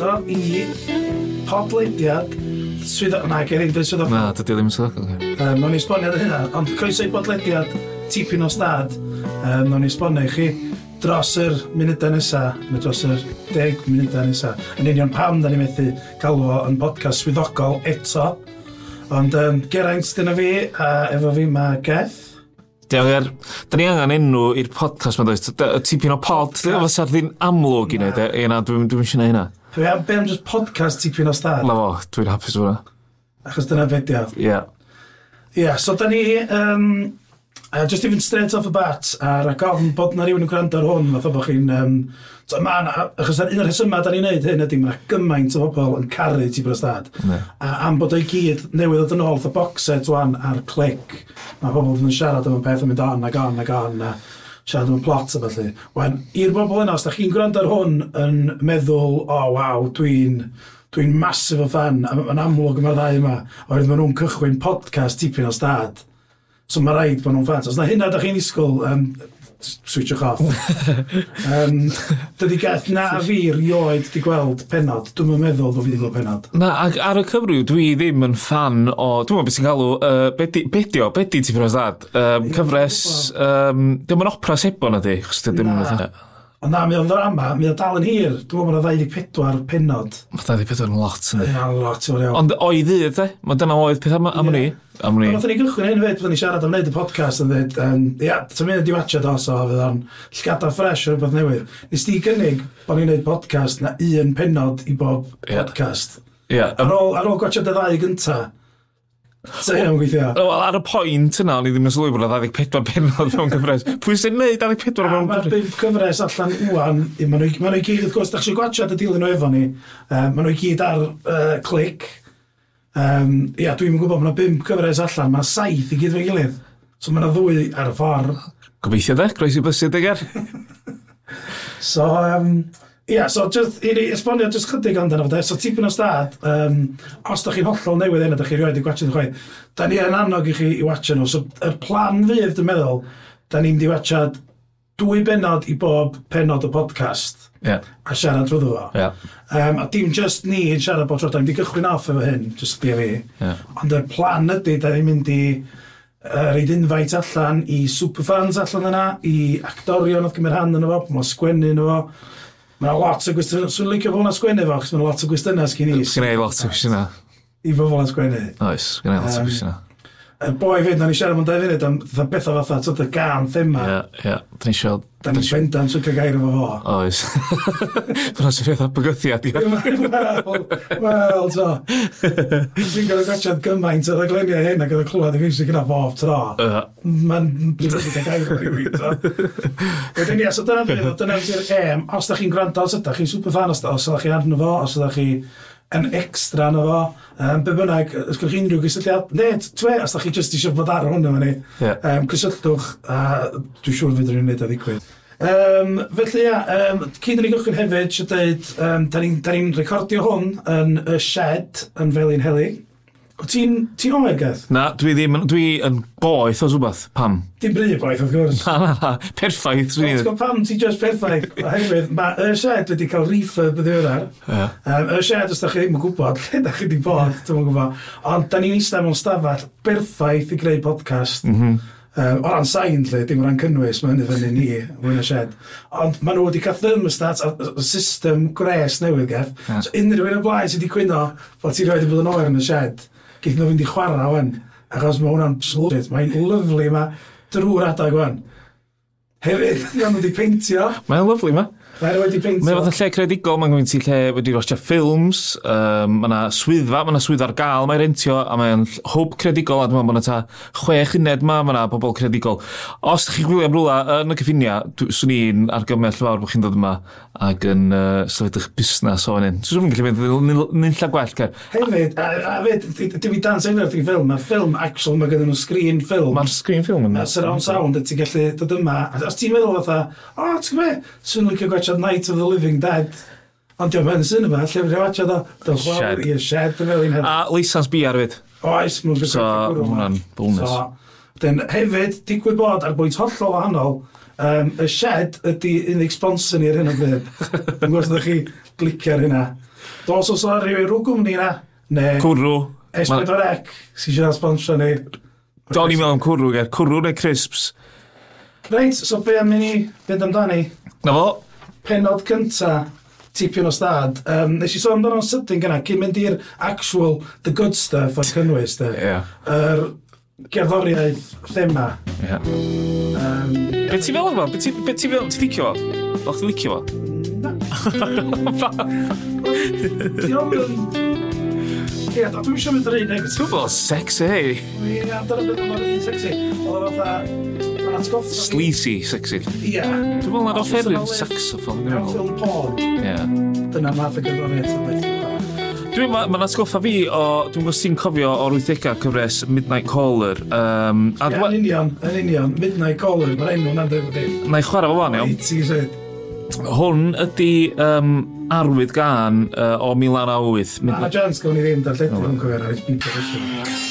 croeso i podleidiad swyddo... Na, gen i'n dweud swyddo... Na, dydy ddim yn swyddo. Um, Nw'n esbonio ar hynna, ond croeso i bodlediad tipyn o stad. Um, Nw'n esbonio i chi dros yr munudau nesa, neu dros yr deg munudau nesa, Yn union pam da ni'n methu galw fo yn podcast swyddogol eto. Ond um, Geraint, dyna fi, a efo fi mae Geth. Diolch Da ni angen enw i'r podcast ma, does? Tipyn o pod, fysa'r ddyn amlwg i wneud, e, na, dwi'n dwi eisiau gwneud hynna. Dwi am, be am just podcast tipyn o star? Na fo, dwi'n hapus fo. Achos dyna fe Ie. Yeah. Ie, yeah, so da ni... Um, uh, just even straight off the bat, ar y gofn bod na rhywun yn gwrando ar hwn, fatha bod chi'n... Um, so, ma na, achos un o'r rhesymau da ni'n neud hyn ydy, mae gymaint o bobl yn caru ti o stad. A am bod o'i gyd newydd oedd yn ôl, the box set wan ar clic, mae pobl yn siarad am y peth yn mynd on ag on ag on. A, siarad am y plot a felly. Wan, i'r bobl yna, os da chi'n gwrando ar hwn yn meddwl, o oh, waw, dwi'n dwi'n masif o fan, a mae'n amlwg yma'r ddau yma, oherwydd maen nhw'n cychwyn podcast tipyn o stad. So mae rhaid bod nhw'n fans. Os na hynna da chi'n isgol, um, switchwch off. um, dydy gath na a fi rioed di gweld penod. Dwi'n yn meddwl bod fi wedi gweld penod. Na, ac ar y cyfrif, dwi ddim yn fan o... Dwi'n meddwl beth sy'n galw... Uh, bedi, bedio, bedi ti bros dad. Um, cyfres... Um, dim yn opera sebo na Ond na, mi oedd drama, mi oedd dal yn hir. Dwi'n meddwl bod 24 penod. Mae 24 yn lot, ynddi? Mae'n lot, yw'r iawn. Ond oedd e, i, ydy? Mae dyna oedd peth am, am yeah. ni am ni... Nath ni gychwyn hyn fyd, fydden ni siarad am wneud y podcast yn dweud, um, ia, ti'n mynd i watcha dos o, fydd o'n llgada ffres o rhywbeth newydd. Nes ti gynnig bod ni'n gwneud podcast na un penod i bob yeah. podcast. Yeah. Ar ôl, ar ôl gwachod y ddau gynta, So hynna'n gweithio? Wel, ar y pwynt yna, o'n i ddim yn sylwi bod 24 penod mewn cyfres. Pwy sy'n neud 24 mewn cyfres? Mae'r cyfres allan wwan, maen nhw i gyd, wrth gwrs, da chi'n gwachod y dilyn o efo ni, uh, maen nhw i gyd ar uh, clic, Um, ia, dwi'n gwybod, mae yna 5 cyfres allan, mae yna 7 i gyd fe gilydd. So mae yna ddwy ar y ffordd. Gobeithio de, groes i bysyd egar. so, um, ia, so just, i ni esbonio just chydig amdano fo de. So tipyn o stad, um, os da chi'n hollol newydd yna, da chi rioed i gwachod chwaith, da ni yn annog i chi i watcha nhw. So, y plan fydd, dwi'n meddwl, da ni'n di i dwy benod i bob penod o podcast yeah. a siarad drwy fo. Yeah. Um, a dim just ni yn siarad bod troedd, di gychwyn off efo hyn, just di fi. Yeah. Ond y plan ydy, da ni'n mynd i uh, reid invite allan i superfans allan yna, i actorion oedd gymryd hand yna fo, mae'n sgwennu yna fo. Mae'n lot o gwestiynau, swn i'n licio bod yna sgwennu fo, chos mae'n lot o gwestiynau sgyn i. Sgyn i lot o gwestiynau. I fod fod yna sgwennu. Oes, sgyn i lot o gwestiynau y boi fyd, na ni siarad am dau funud am fatha bethau fatha, tyd y gan thema. Ie, ie, da ni siarad... Da ni bendan sy'n cael gair efo fo. Oes. Fyna sy'n fatha bygythiad, ie. Wel, to. Dwi'n gael gwachad gymaint o'r agleniau hyn ac oedd y clywed i fi sy'n gyda bob tro. Mae'n blwyddyn sy'n cael gair efo fi. Wedyn, ie, so dyna fi, dyna fi'r em. Os da chi'n gwrando, os ydych chi'n super fan, os ydych chi arno fo, os ydych chi yn extra na fo. Um, be bynnag, os gwrdd chi unrhyw gysylltiad, ne, twe, os da chi jyst eisiau bod ar hwn yma ni, yeah. um, cysylltwch, a dwi'n siŵr fydd rhywun wneud a ddigwydd. Um, felly ia, um, cyn yn ei gychwyn hefyd, sy'n dweud, um, da ni'n ni recordio hwn yn y shed yn Felin Heli, Ti'n ti omegaeth? Na, dwi ddim, dwi yn boeth o rhywbeth, pam? Dim bry boeth, of gwrs. Na, na, na, perffaith. Ti'n gwybod pam, ti just perffaith. Oherwydd, mae y shed wedi cael refurb y ddiwrnod. Yeah. Um, y shed, os da chi ddim yn gwybod, lle da chi wedi bod, dwi'n gwybod. Ond, da ni'n eistedd mewn stafell berffaith i greu podcast. Mm -hmm. Um, o ran sain, lle, dim o ran cynnwys, mae hynny fyny ni, mwyn y shed. Ond maen nhw wedi cael thermostat, y system gres newydd, Geff. Yeah. So unrhyw un o blaen sydd wedi cwyno bod ti'n rhoi wedi bod yn oer yn y shed, geith nhw fynd i chwarae wan, achos mae hwnna'n slwyd, mae'n lyflu yma drwy'r adag wan. Hefyd, iawn wedi peintio. Mae'n lyflu yma. Mae wedi breinto. Mae fath o lle credigol, mae'n gwneud i lle wedi rostio ffilms, um, mae yna swyddfa, mae yna swydd ar gael, mae'n rentio, a mae'n hwb credigol, a dwi'n meddwl, mae yna ta chwech uned ma, mae yna bobl credigol. Os ydych chi'n gwylio am rwla yn y cyffinia, swn i'n argymell fawr bod chi'n dod yma ac yn uh, sefydlu'ch busnes o fan. Swn i'n gallu mynd nilla gwell, Cer. Hefyd, a, a fyd, dim i dan sy'n rhaid i ffilm, mae ffilm actual, mae gyda nhw screen ffilm. Mae'r screen ffilm yma. Surround sound, ti'n gallu dod yma. Os ti'n meddwl fatha, o, ti'n gwybod, swn i'n licio watsiad Night of the Living Dead. Ond diolch yn sy'n yma, lle fydd watsiad o, dyl chwawr i shed y fel un A Lisa's B arfyd. Oes, mwyn So, gwrw yma. So. Dyn hefyd, digwydd bod ar bwynt hollol wahanol, um, y shed ydy unig sponsor ni ar hyn o bryd. Yn gwrs ydych chi glicio ar hynna. Dos os o'r rhywyr rhyw gwmni na, ne... Cwrw. S4C, sy'n siarad sponsor ni. Don ni'n meddwl am cwrw, ger. Cwrw neu crisps. Reit, so be am i ni fynd amdani? Na fo penod cynta tipyn o stad. Um, nes i sôn amdano'n sydyn gyna, cyn mynd i'r actual, the good stuff o'r cynnwys, de. Yeah. Er, gerddoriaeth thema. Yeah. Um, be ti fel yma? Be ti, be ti fel? Ti licio fo? O'ch ti licio fo? Na. Ie, yeah, dwi'n mynd yr un negatif. Dwi'n fel sexy. Ie, yeah, dyna beth yma'r un sexy. Oedd o fatha, Mae'n atgoff... Sleazy, sexy. Ie. Dwi'n meddwl na'r offeryn hefyd saxophone. Dwi'n meddwl. Ffilm porn. Ie. Dyna math y gyfraniaeth o beth. E. Dwi'n ma'n ma atgoffa fi o, dwi'n gwybod sy'n cofio o'r 80au cyfres Midnight Caller. Um, a yeah, yn union, yn union, Midnight Caller, mae'r enw'n andrefod i. Na i chwarae fo fan iawn. Hwn ydy um, arwydd gan uh, o 1908. Anna Jans, gawn i ddim darlledu, dwi'n cofio'r Alice Bieber.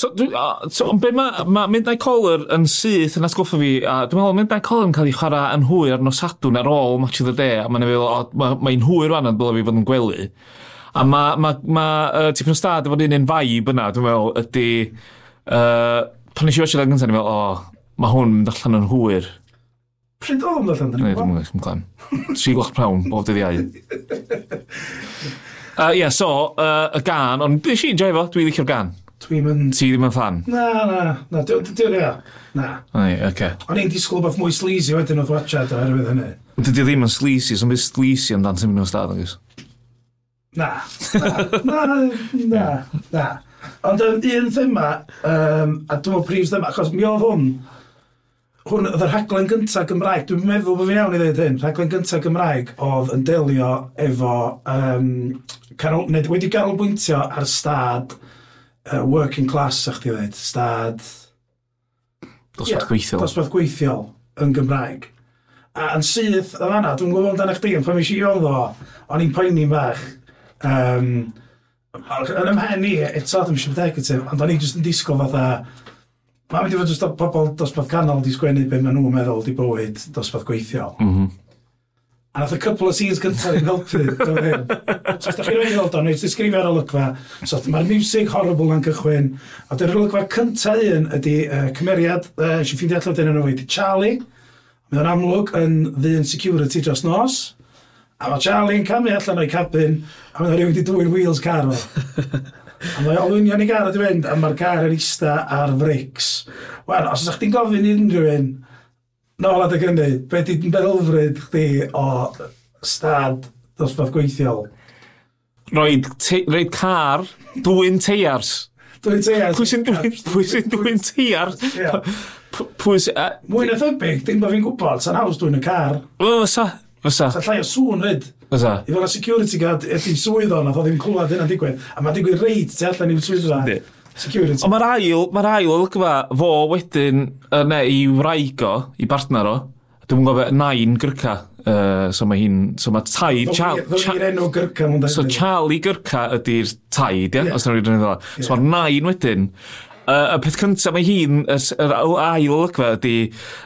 So, dwi, a, so ond be mae ma Midnight Caller yn syth yn asgoffa fi, a dwi'n meddwl Midnight Caller yn cael ei chwarae yn hwyr ar nosadwn ar ôl Match of the Day, a mae'n meddwl, mae'n ma hwyr rwan yn bydda fi fod yn gwely. A mae ma, ma, uh, tipyn o stad efo'n un un vibe yna, dwi'n meddwl, ydy... Uh, pan nes i watch it gyntaf, dwi'n meddwl, o, oh, mae hwn mynd allan yn hwyr. Pryd oedd yn allan? Ne, dwi'n meddwl, dwi'n meddwl. Tri gloch prawn, bob dydd iau. Ie, uh, yeah, so, uh, y gan, ond dwi'n si'n joio fo, dwi'n licio'r gan. Dwi'n yn... Ti ddim yn fan? Na, na, na, diw'n dwi'n dwi'n Na. Ai, oce. Okay. O'n i'n disgwyl beth mwy sleazy wedyn oedd watchad oherwydd hynny. Dydy ddim yn sleazy, so'n beth sleazy amdan sy'n mynd o'r stad, agos? Na, na, na, na, na. Ond um, un thema, um, a dwi'n meddwl prif thema, achos mi oedd hwn, hwn oedd y rhaglen gyntaf Gymraeg, dwi'n meddwl bod fi'n iawn i ddweud hyn, rhaglen gyntaf Gymraeg oedd yn delio efo, um, canol, neu wedi ganolbwyntio ar stad, uh, working class, sa'ch ti ddweud, stad... Dosbarth yeah, gweithiol. Dosbarth gweithiol yn Gymraeg. A yn syth, o fanna, dwi'n gwybod amdano chdi, yn pan mis i oedd o, o'n i'n poeni'n bach. Um, yn ymhen i, eto, ddim eisiau negatif, ond o'n i jyst yn disgwyl fatha, mae'n mynd i fod jyst pobl dosbarth canol di sgwennu beth maen nhw'n meddwl di bywyd dosbarth gweithiol. Mm -hmm. A nath y couple o scenes gyntaf i'n helpu. so, os da chi'n rhaid i ddod o'n neud, disgrifio ar olygfa. So, mae'r music horrible yn cychwyn. A dy'r olygfa cyntaf un ydy uh, cymeriad, uh, eisiau ffeindio allan dyn nhw wedi Charlie. Mae o'n amlwg yn ddyn security dros nos. A mae Charlie'n camu allan o'i cabin, a mae rhywun wedi dwy'n wheels car fo. A mae olwynion i gar wedi fynd, a mae'r car yn eista ar frics. Wel, os ydych chi'n gofyn i unrhyw un, nôl adeg hynny, be di meddylfryd chdi o stad dosbarth gweithiol? Roed, te, roed car dwy'n teiars. Dwi'n teiars. Pwy sy'n dwy'n pwy sy'n dwi'n teiars? Pwy sy'n... Mwy na thybig, dim bod fi'n gwybod, sa'n haws dwi'n y car. O, fysa. Fysa. Sa'n llai o sŵn fyd. Fysa. I fel y security guard, ydy'n swydd o'n, oedd ddim clywed hynna'n digwydd. A mae digwydd reit, te allan i'n swydd o'n. Security. Ond mae'r ail, mae'r ail olygfa, fo wedyn, uh, ne, i wraig o, i partner o, dwi'n gwybod nain gyrca. Uh, so mae hi'n, so mae taid... Chal, chal, enw gyrca. So Charlie gyrca ydy'r taid, ia? Yeah. Os yna'n rhywun yeah. So mae'r nain wedyn, Uh, y peth cyntaf mae hi'n, yr ail olygfa ydy,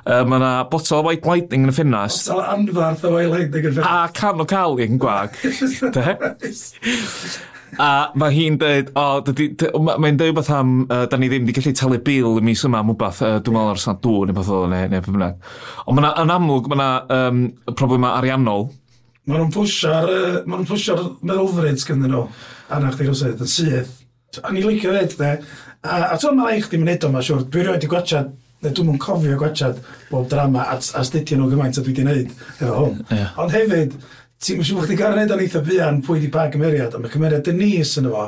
uh, mae yna botol o White Lightning yn y ffinas. Botol anfarth o White Lightning yn y ffenast. A can o cael i'n gwag. a mae hi'n dweud, o, oh, mae'n dweud beth am, uh, da ni ddim wedi gallu talu bil y mis yma am wbeth, uh, dwi'n meddwl ar sant dŵr neu beth oedd neu, neu beth bynnag. Ond mae'na, yn amlwg, mae'na um, problemau ariannol. Mae nhw'n pwysio'r uh, ma pwysio'r meddylfryd gyda nhw, anna chdi rwysedd yn syth. A ni licio fed, de. A, a ti'n meddwl eich ddim yn edo yma, siwr. dwi rhoi wedi gwachad neu dwi'n mwyn cofio gwachad bob drama a, a stydio nhw gymaint a dwi wedi wneud efo hwn. Yeah. Ond hefyd, ti'n siŵr bod chdi gael wneud o'n eitha buan pwy di pa gymeriad, ond mae cymeriad Denise yn efo.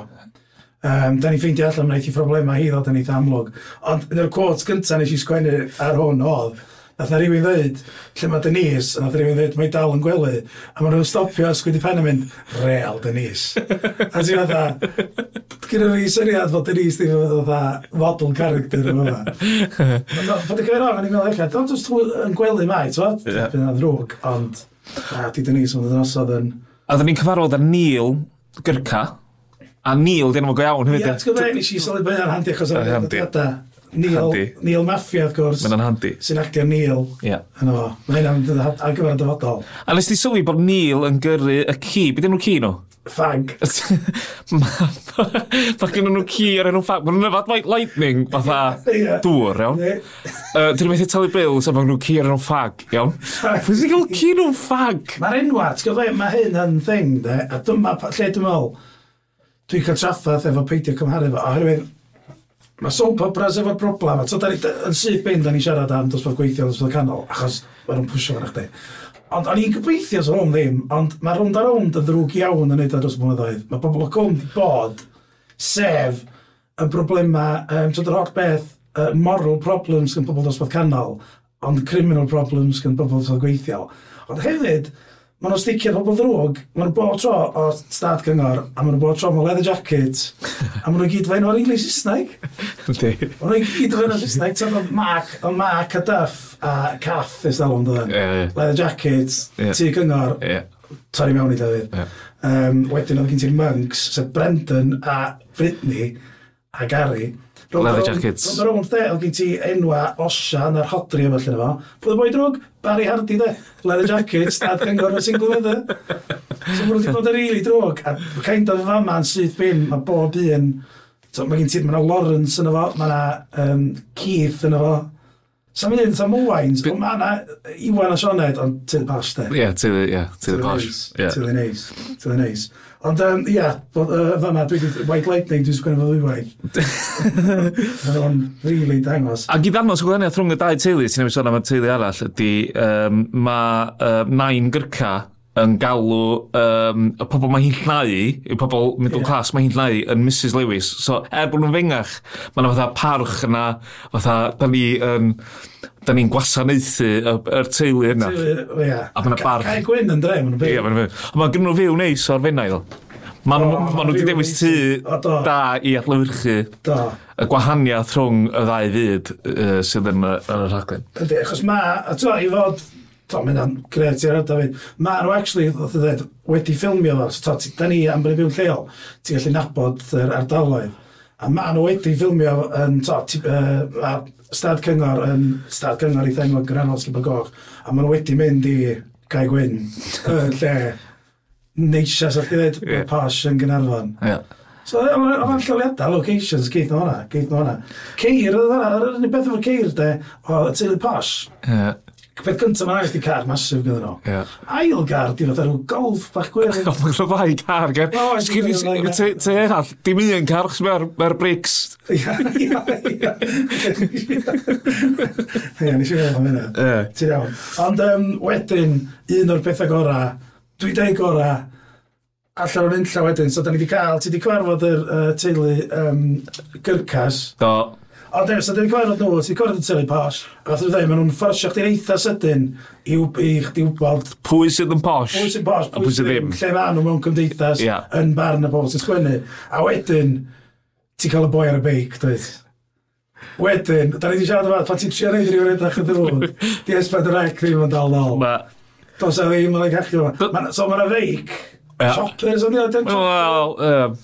Um, da ni ffeindio allan, mae'n eithi problemau hi ddod yn eitha amlwg. Ond yn yr quotes gyntaf nes i sgwennu ar hwn oedd, nath na rhywun ddweud, lle mae Denise, a nath rhywun ddweud, mae dal yn gwely, a maen nhw'n stopio a sgwyd i pen yn mynd, real Denise. a ti'n fatha, gyda fi syniad fod Denise ddim yn fatha model character yma. Fod y gyfer o'n i'n meddwl, eich, don't just yn gwely mai, ti'n fawr? Yeah. Dwi'n ddrwg, ond... A di Denise yn ddnosodd yn... A dyn ni'n cyfarfod ar Neil Gyrca, a Neil dyn nhw'n go iawn hefyd. Ie, ti'n gwybod nes i sylwi bod yn handi achos o'r data. Neil, Neil Mafia, wrth gwrs. Mae'n handi. Sy'n actio Neil. Ie. Yno, fo. Mae'n ar gyfer y dyfodol. A nes ti sylwi bod Neil yn gyrru y ci, beth yw'n nhw ci nhw? Fag. Mae gen nhw ci ar enw fag. Mae nhw'n yfad White Lightning, fatha yeah. dŵr, iawn. uh, Dyn nhw'n methu talu bil, sef mae nhw'n ci ar enw fag, iawn. Fes sy'n cael ci nhw'n fag. Mae'r enwa, ti'n gwybod, mae hyn yn thing, de, a dyma lle dwi'n meddwl, dwi'n cael traffaeth efo peidio cymharu fo, oherwydd Mae soap operas efo'r broblem, a ti'n yn syth bein da ni siarad am dosbarth gweithio dosbarth canol, achos mae nhw'n pwysio fan eich Ond o'n i'n gobeithio sy'n hwn ddim, ond mae rownd ar rownd yn ddrwg iawn yn neud ar dros blynyddoedd. Mae pobl o gwm di bod, sef y broblemau, um, yr holl beth, uh, moral problems gan pobl dosbarth canol, ond criminal problems gan pobl dosbarth gweithio. Ond hefyd, maen nhw'n sticio pobl ddrwg, maen nhw'n bod tro o stad cyngor, a maen nhw'n bod tro o leather jacket, a maen nhw'n gyd fe'n o'r English Saesneg. Yndi. maen nhw'n gyd fe'n o'r Saesneg, ti'n dod mac, o mac a duff a Cath, ys dalwm dod. Yeah, yeah. Leather jacket, yeah. tu cyngor, yeah. torri mewn i David. Yeah. Um, wedyn oedd gen ti'r Monks, sef Brendan a Brittany a Gary, Leather jackets. Roedd o'n wrth e, oedd gen ti enwa Osian na'r Hodri yma allan fo. Pwy y boi drwg? Barry Hardy de. Leather jackets, dad gyngor fe single leather. So mae'n wedi bod yn rili drwg. A kind of fama yn syth bim, mae bob un... So, mae gen ti, mae yna Lawrence yn efo, mae yna um, Keith yn efo. Sa'n mynd am Owains, ond mae yna Iwan a Sioned, ond to the past, de. Ie, to the, yeah, to the posh. To the neis, to the neis. Ond, um, ie, yeah, uh, fyma, dwi wedi White Lightning, dwi'n sgwyn efo ddwywaith. o'n really, dangos. Ac i ddangos gwahaniaeth rhwng y dau teulu, ti'n ei sôn am y teulu arall, ydy, um, mae uh, nain gyrca yn galw um, y pobl mae hi'n llnau, y pobl middle yeah. class mae hi'n llnau yn Mrs Lewis. So er bod nhw'n fengach, mae yna fatha parch yna, fatha, da ni yn... Da ni'n gwasanaethu y, yr teulu yna. Teulu, ia. A mae'n barch. Cae gwyn yn dre, mae'n byw. Ia, mae'n byw. Ond mae'n gynnu fyw neis o'r fenail. Maen nhw ma wedi dewis tu da i adlywyrchu y gwahaniaeth rhwng y ddau fyd uh, sydd yn y, yn y rhaglen. Ydy, achos mae, a to, i fod to, mae hynna'n gret i'r ardal fi. Mae nhw, actually, ddoth o ddweud, wedi ffilmio fo. So, to, da ni am bod yn lleol, ti'n gallu nabod yr ardaloedd. A mae nhw wedi ffilmio yn, to, ti, uh, stad cyngor, yn stad cyngor i ddengol Granol Sgybel Goch. A mae nhw wedi mynd i Cai Gwyn, lle neisias o'ch ddweud, yeah. posh yn Gynarfon. Yeah. So, o'n lleoliadau, locations, geith nhw hwnna, geith nhw hwnna. Ceir, oedd hwnna, yr unig beth efo'r ceir, de, o, teulu posh. Yeah. Peth gyntaf mae'n rhaid i car masif gyda nhw. Yeah. Ail gar, di fod ar yw golf bach gwerin. Golf yn rhyfau car, gen. Sgyn No, te erall, dim un car, chos mae'r brics. Ia, ia, ia. Ia, nes i feddwl am hynna. Ti'n iawn. Ond um, wedyn, un o'r pethau gorau, dwi deg gorau, allan o'r unlla wedyn, so da ni wedi cael, ti wedi cyfarfod yr uh, teulu um, Gyrcas. Do. O, dweud, so dwi'n cyfarfod nhw, ti'n cwrdd y tylu posh. A dwi'n dweud, maen nhw'n fforsio chdi'n eitha sydyn i, i chdi wybod... Pwy sydd yn posh? Pwy sydd yn posh? Pwy sydd ddim? Lle maen nhw mewn cymdeithas yeah. yn barn y bobl sy'n sgwennu. A wedyn, ti'n cael y boi ar y beic, dweud. Wedyn, da ni wedi siarad yma, pan ti'n trio neud rhywun edrych yn ddrwg, di esbyd y rec ddim yn dal nol. Dos a ddim yn ei gallu yma. So mae'n y feic, Shoppers o'n i oedden. Wel,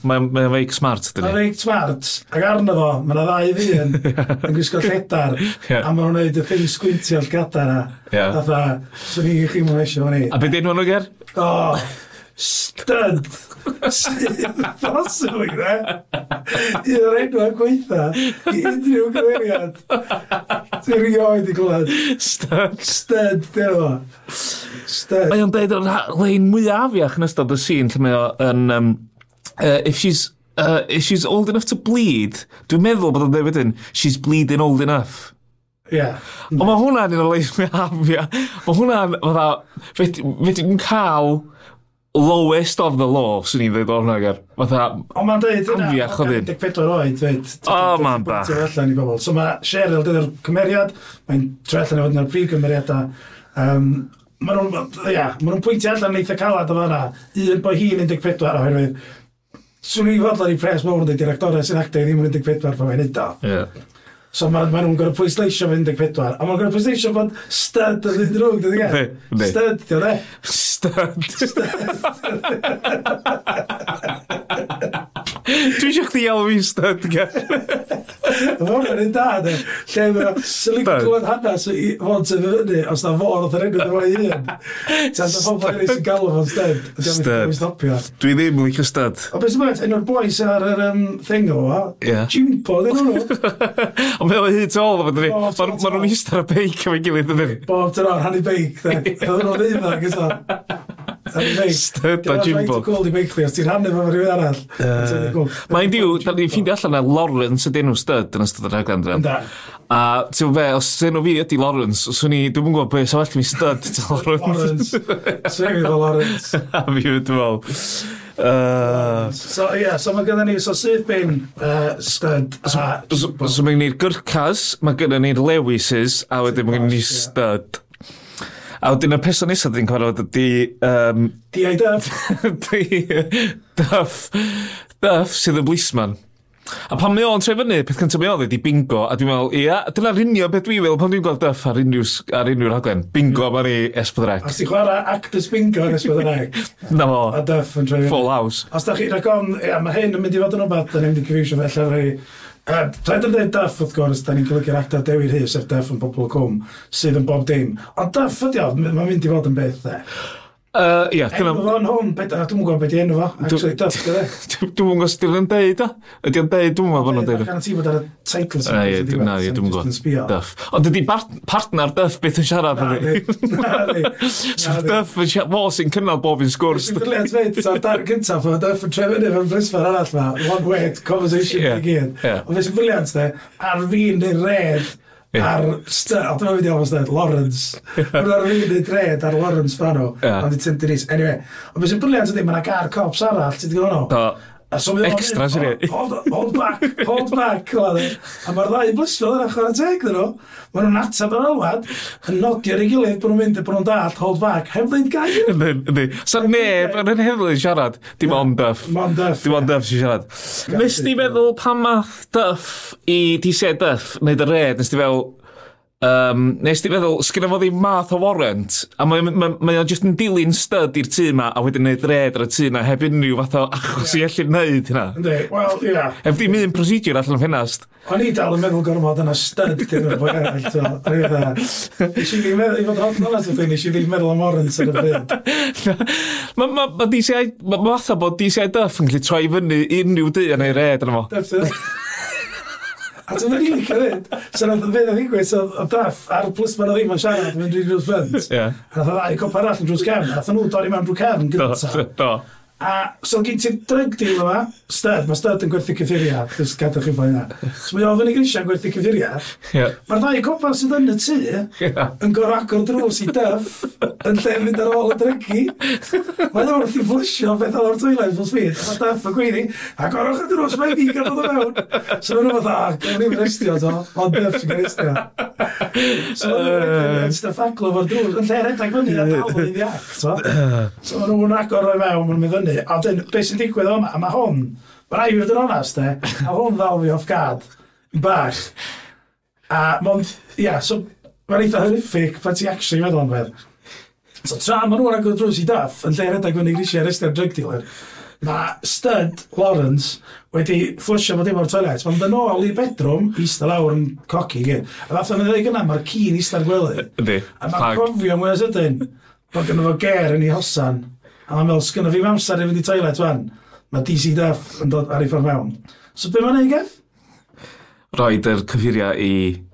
mae'n mae feic smart, dyn ni. Mae'n feic smart, ac arno fo, mae'n ddau ddyn yn, gwisgo lledar, yeah. a mae'n gwneud y ffyn sgwintio all gadar a, yeah. a dda, swn i'n chi mwyn eisiau fan i. A beth dyn nhw'n oger? O, stud! Bosib yn gre? Un o'r enwau gweitha i unrhyw gymeriad. Ti'n rioed i glwyd. Stud. Stud, dyna o. Stud. Mae o'n deud o'r lein mwyaf iach yn ystod y sîn lle mae o'n... Um, uh, if she's uh, if she's old enough to bleed, dwi'n meddwl bod o'n dweud wedyn, she's bleeding old enough. Yeah. Ond mae hwnna'n un o leis mi hafia. Mae hwnna'n, fatha, fe ti'n cael lowest of the low, swn i'n dweud o'r nagar. Er. Fatha, o ma'n dweud, yna, 14 oed, dweud. O ma'n bach. allan i bobl. So mae Cheryl dyna'r cymeriad, mae'n tre allan i fod yn prif cymeriadau. Um, Mae nhw'n ia, ma nhw'n pwyntio allan eitha calad o fanna, un bod hi'n 14 oherwydd. Swn i'n fodlon i pres mawr yn y directorau sy'n actau, ddim yn 14 pan mae'n hynda. Yeah. So mae ma nhw'n gorau pwysleisio fy 14, a maen gorau pwysleisio fod stud yn mynd drwg, dydy e? gael? Stud, diolch e? Stud. Stud. Dwi eisiau chdi alw i stud gan. Oedd hwnna'n un da, de. Lle mae sylwyd clywed hanes i fod sef fyny, os na fod oedd yr enw ddim o'i hun. Ta'n da pobl eraill sy'n galw fo'n stud. Stud. Dwi ddim yn licio stud. O beth sy'n mynd, un o'r boes ar yr um, thing o, Jimpo, ddyn nhw. Ond meddwl hi tol, mae nhw'n eistedd ar y beic efo'i gilydd yn dyn. Bob tynor, hannu beic, de. Oedd nhw'n ddeuddag, ysdod. Styd a Jimbo. Mae'n gold i Beicli, os ti'n hannu fo rhywun arall. Mae'n diw, da ni'n ffeindio allan na Lawrence ydy enw Stud yn ystod yr rhaglen dren. A ti'n fe, os enw fi ydy Lawrence, os o'n i, dwi'n mwyn gwybod beth, sa well mi Stud styd, Lawrence. Lawrence. Sef iddo Lawrence. A fi dwi'n meddwl. Uh, so, ie, yeah, so mae gyda ni, so sydd byn uh, stud a... So, so, mae gen ni'r gyrcas, mae gyda ni'r lewises, a wedyn mae gen ni stud. A wedyn y person nesaf dwi'n cyfarfod ydy... Um, D.I. Duff. Duff. Duff sydd yn blisman. A pan mae o'n troi fyny, peth cyntaf mae o'n ydi bingo, a dwi'n meddwl, ia, dyna rinio beth dwi'n meddwl pan dwi'n gweld Duff ar unrhyw, ar unrhyw rhaglen. Bingo mae ni Esbydrec. Os ti'n chwarae Actors Bingo yn Esbydrec. Na fo. A Duff yn troi fyny. Full house. Os da chi rhaid gom, ia, mae hyn yn mynd i fod yn rhywbeth, da ni'n mynd i cyfeisio felly rhai Rhaid yn dweud Duff, wrth gwrs, da ni'n golygu'r actor Dewi Rhys, sef Duff yn bobl cwm, sydd yn bob dim. Ond Duff ydi o, mae'n mynd i fod yn beth, e. Uh, ia. Enw fo'n hwn, beda, dwi'n gwybod beth i enw fo, actually, duff, gyda. Dwi'n gwybod yn deud, o. Ydy o'n deud, dwi'n mwyn bod nhw'n deud. Gan ti bod ar y teitl sy'n dweud. Na, dwi'n gwybod. Duff. Ond ydy partner Duff beth yn siarad Na, ei. So Duff yn siarad, fo sy'n cynnal bob yn sgwrs. Dwi'n leid dweud, sa'r dar gyntaf, o Duff yn trefynu fe'n blisfer arall ma, One word, conversation i gyd. Ond fe'n briliant, de, ar fi'n neu red, yeah. ar... A dyma fi di almost dweud, Lawrence. Mae'n ar rhywun i dred ar Lawrence fan o, yeah. ond i Tim Denise. Anyway, ond beth sy'n briliant ydy, mae'n gar cops arall, ti wedi gwybod hwnnw? A So Extra, sy'n hold, hold back, hold back. E. a mae'r ddau blysfil yn achor yn teg dyn nhw. Mae nhw'n atab yn alwad, yn nodio ar ei gilydd bod nhw'n mynd bod nhw'n dalt, hold back. Heb ddweud gair. Ynddi. So neb yn yn hefyd siarad. Dim ond Duff. Mon Duff. Dim ond Duff sy'n siarad. Nes di feddwl pan math Duff i DC Duff, neu dy red, nes di fel, Um, nes di feddwl, sgynna fo ddim math o warrant, a mae, mae, mae o jyst yn dilyn stud i'r tŷ ma, a wedyn neud red ar y tŷ na, heb unrhyw fath o achos yeah. i allu neud hynna. Ynddi, wel, ia. Heb ddim un procedure allan o ffenast. O'n i dal yn meddwl gormod yna stud dyn nhw'n bwy eraill, so, o'n i dda. Nes i ddim meddwl, i fod hot nolas ydyn, nes i ddim meddwl am warrant ar y byd. Mae ma, ma DCI, mae ma fatha bod DCI Duff yn gallu troi fyny unrhyw dy yn ei red yn fo. A dwi'n rili licio fynd. So nath o fydd yn ddigwydd, so o daff, ar plus ma'n o ddim yn siarad, mae'n rili rhywbeth fynd. A nath o ddau cop arall yn drws cefn, nath o nhw dorri mewn drws cefn gyntaf. Do, do. A so gen ti'r drug deal yma, stud, mae stud yn gwerthu cyffuriau, dys gadwch chi'n boi'n. So mae ofyn i grisiau'n gwerthu cyffuriau. Yeah. Mae'r ddau copa sydd yn y tŷ yeah. yn gorau agor drws i dyff yn lle mynd ar ôl y drygu. Mae'n wrth i flusio beth o'r toilet fel sbyd. Mae dyff yn gweini, agorwch y drws mae'n di gan dod o mewn. So mae'n fath, a, gael ni'n restio to, ond dyff sy'n gael restio. So mae'n stuff aglo fo'r drws, yn lle redag fyny a dal yn i ddiac, to. So mae'n nhw'n agor o'i mewn, mae'n mynd fyny fyny. A dyn, beth sy'n digwydd o yma? A mae hwn, mae rai fi fod yn onast, e, a hwn ddal fi off guard, bach. A mond, ia, yeah, so, mae'n eitha horrific pan ti actually meddwl am beth. So tra maen nhw'n agor drws i daff, yn lle redag fyny grisi ar ystyr drug dealer, mae Stud Lawrence wedi fflysio fod dim o'r toilet. Mae'n dyn ôl i'r bedroom, eistedd lawr yn coci gyd. A fath o'n ddweud gyna, mae'r cyn eistedd gwely. Ydy. A mae'n cofio mwy o sydyn. bod gen fo ger yn ei hosan. A mae'n meddwl, sgynna fi amser i fynd i toilet fan. Mae DC Duff yn dod ar ei ffordd mewn. So be mae'n ei gef? Roed yr cyffuria i...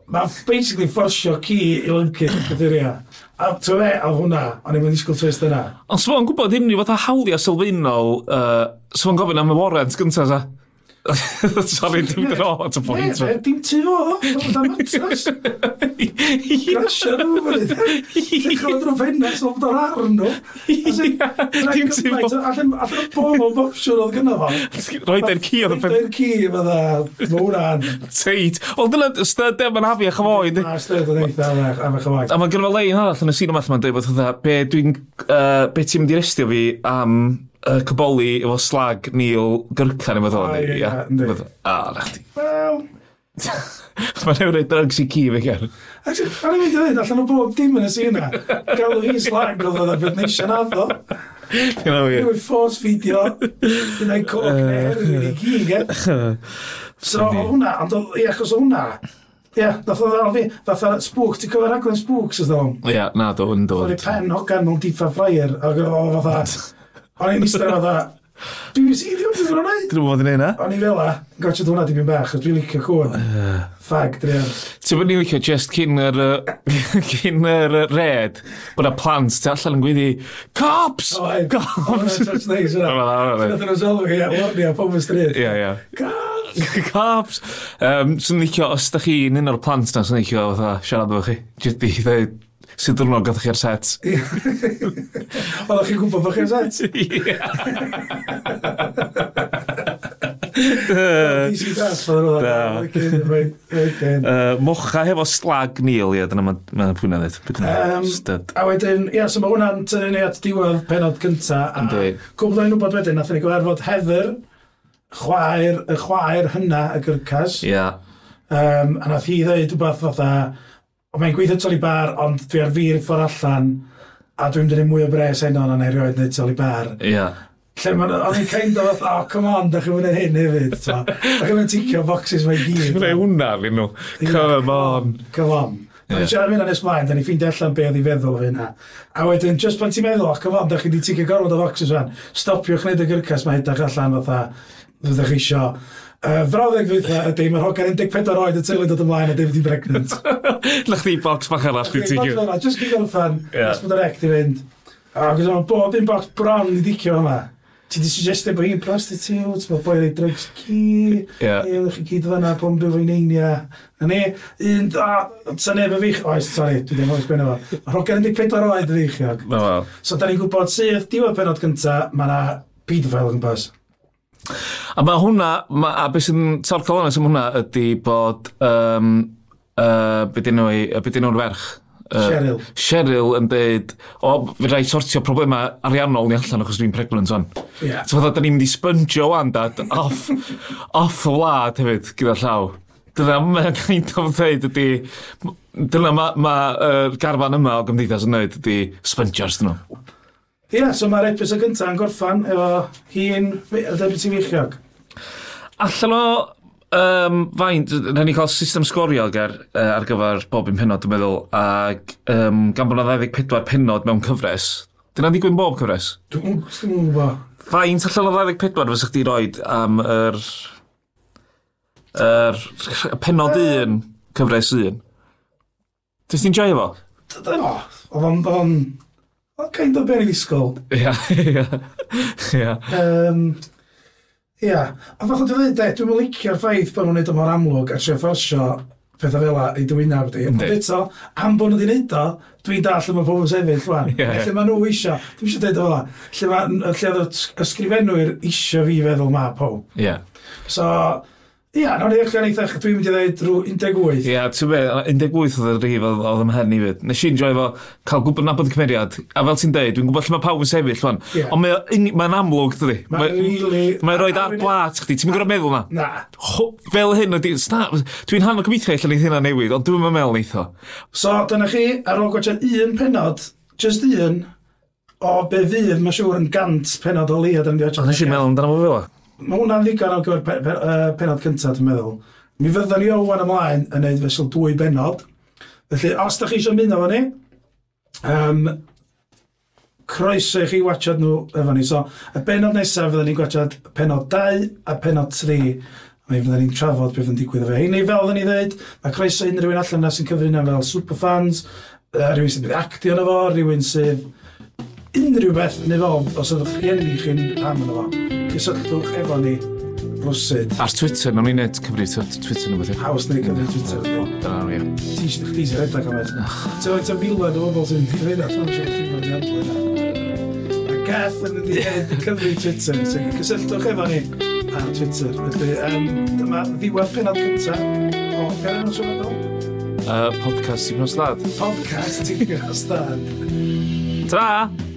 Mae basically fforsio ci i lyncu'r cyffuria. A to fe, a hwnna, o'n i'n mynd i sgwyl twist yna. Ond sfo'n gwybod unrhyw fath o hawliau sylfaenol, uh, sfo'n gofyn am y warrant gyntaf, sa? Sorry, dim dyn o at y pwynt. Ne, dim tu o, oedd am atras. Grasio nhw, fyny. Dechrau drwy ffenest o bod o'r arn nhw. Dim tu o. Allen y bom o'n bopsiwn oedd gynnu fo. Roed e'r ci oedd y peth. Roed e'r ci, fydda. Mwran. Teit. Wel, dyna styrdio ma'n hafi a chyfoed. Na, styrdio yn eitha am y chyfoed. A mae'n gynnu fo lein arall yn y sinema ma'n dweud bod hynny, be ti'n mynd i restio fi am uh, cyboli efo slag Neil Gyrcan efo ddod ni. Ia, A, na chdi. Wel... Mae'n ei drugs i ci fe gen. Actually, a'n ei mynd i ddweud allan o bob dim yn y sy'n yna. Galw hi slag roedd oedd ar na ddo. Dwi'n awr. Dwi'n force fideo. Dwi'n ei coc neu rhywun i gi, gen. So, hwnna, ond ia, achos hwnna, Ie, nath oedd arno fi, fatha spooks, ti'n cofio raglen spooks ydw? Ia, na, do, yn dod. Dwi'n pen hogan mewn deep fryer, ac oedd fatha, O'n i'n eistedd o dda, Dwi'n mynd i ddim yn gwneud. Dwi'n bod yn neud O'n i fel a, gotcha dwi'n dipyn bach, dwi'n licio cwn. Fag, dwi'n Ti'n bod ni'n licio just cyn yr, cyn yr red, bod y plant te allan yn gwyddi, Cops! Cops! That's nice, yna. Dwi'n nhw'n sylwi, Ie, warni a pob yn stryd. Ie, ia. Cops! Um, Swn licio, os da chi un o'r plant na, swn licio fatha siarad efo chi. Just i ddweud, sy'n dwrnod gath chi'r set. Oedda chi'n gwybod bod chi'r set? Mocha hefo slag nil, ie, dyna mae'n pwyna ddweud. Um, a wedyn, ia, so mae hwnna'n tynnu ni at diwedd penod cynta. A cwbl o'n wybod wedyn, nath ni gyfarfod Heather, chwaer, y chwaer hynna y gyrcas. Ia. Yeah. Um, a nath hi ddweud rhywbeth fatha, Ond mae'n gweithio toli bar, ond dwi ar fir ffordd allan, a dwi'n dynnu mwy o bres enno neu rioed neu toli bar. Ia. Lle mae'n, o'n i'n kind of, oh, come on, da chi'n mynd hyn hefyd. Da chi'n mynd ticio boxes mae'n gyd. Chi'n mynd hwnna fi nhw. Come on. Come on. Yeah. Dwi'n siarad mynd yn ysmlaen, da ni'n ffeindio allan be oedd i feddwl o yna. A wedyn, just pan ti'n meddwl, oh, come on, da chi wedi ticio gorfod o boxes fan, stopiwch wneud y gyrcas mae hydach allan fatha, fyddwch chi isio. Uh, frawddeg fydd ydy, mae'r hogan 14 oed y teulu dod ymlaen a ddim wedi pregnant. Lach chi box bach arall i ti gyd. Just gyd o'r fan, yeah. os bod yr ec di fynd. A gwrs yma, bob un box bron i dicio yma. Ti di suggestio bod hi'n prostitute, mae boi rei drugs ci, yeah. e, chi gyd fyna, fanna, byw fi'n einia. A ni, un, a, ta neb yn fich, oes, sori, dwi ddim oes gwneud fo. Mae'r hogan 14 oed yn feichiog. So, da ni'n gwybod sydd, diwedd penod gyntaf, mae yna paedophile yn bus. A mae hwnna, ma, a beth sy'n torco hwnna am hwnna ydy bod, um, uh, beth dyn nhw'r ferch? Uh, Cheryl. Cheryl yn dweud, o, fe rai sortio problemau ariannol ni allan achos dwi'n pregnant o'n. Yeah. So, fatha, da ni'n mynd i spongio o'n dad off, off y wlad hefyd gyda llaw. Dyna mae'n kind of dweud ydy, dyna mae'r ma, ma uh, garfan yma o gymdeithas yn dweud ydy spongio'r nhw. Ie, yeah, so mae'r episod gyntaf yn gorffan efo hi'n debut i feichiog. Allan o um, faint, rhaid ni cael system sgorio ar, ar gyfer bob un penod, dwi'n meddwl, ac um, gan bod na 24 penod mewn cyfres, dyna ddigwyn bob cyfres? Dwi'n gwybod. Faint allan o 24 fysa chdi roed am yr... yr penod un, cyfres un? Dwi'n ti'n joio fo? Oedd o'n Oedd kind of beryg ysgol. Ia, ia, ia. Um, ia, a fath o dwi'n dweud, e, dwi'n licio'r ffaith bod nhw'n neud o mor amlwg a trio fforsio pethau fel i dwynaf di. Ond eto, am bod nhw wedi neud o, dwi'n dall yma pobl sefyll rwan. Yeah, yeah. Lle mae nhw isio, dwi'n eisiau dweud o fel lle mae ysgrifennwyr isio fi feddwl ma pob. Ia. So, Ia, nawr ni allan eitha, dwi'n mynd i ddweud rhyw 18. Ia, ti'n be, 18 oedd y rhif oedd ym mhen i fyd. Nes i'n joio fo cael gwybod nabod y cymeriad, a fel ti'n deud, dwi'n gwybod lle mae pawb yn sefyll fan. Yeah. Ond mae'n mae amlwg, dydi. Mae'n really... Mae'n rhoi ar blat, chdi, ti'n mynd gwrdd meddwl na? Na. Ho, Fel hyn, dwi'n hanno gobeithio allan i hynna newid, ond dwi'n meddwl eitho. So, dyna chi, ar ôl gwaethe un penod, just un, o be fydd, mae'n siŵr yn gant penod o leia, dyna ni. Ond nes i'n meddwl amdano fo fel o mae hwnna'n ddigon ar gyfer pe, pe, uh, penod cyntaf, dwi'n meddwl. Mi fyddwn ni o wan ymlaen yn neud fesul dwy benod. Felly, os da chi eisiau mynd efo ni, um, croeso i chi watchad nhw efo ni. So, y benod nesaf fyddwn ni'n gwachod penod 2 a penod 3. Mae fyddwn ni'n trafod beth yn digwydd efo hynny. Fel fyddwn ni ddweud, mae croeso unrhyw un allan yna sy'n cyfrin fel superfans, uh, rhywun sy'n bydd actio yna fo, rhywun sydd unrhyw beth yn efold os ydych chi enni chi'n rhan yna fo cysylltwch efo ni rwsyd. Ar Twitter, nawn ni net Cymru, Twitter nhw beth. Haws neu gyda Twitter. Dyna nhw, ie. Ti eisiau chdi sy'n redeg am edrych. Ti'n oed yn filoedd o bobl sy'n ddifryd at hwn sy'n ddifryd i adlu. A gath yn y head Cymru Twitter. Cysylltwch efo ni ar Twitter. Felly, um, dyma ddiwedd penod cynta. o Garen Oswyrddol. Uh, podcast Tignos Dad. Podcast Tignos Stad. Ta!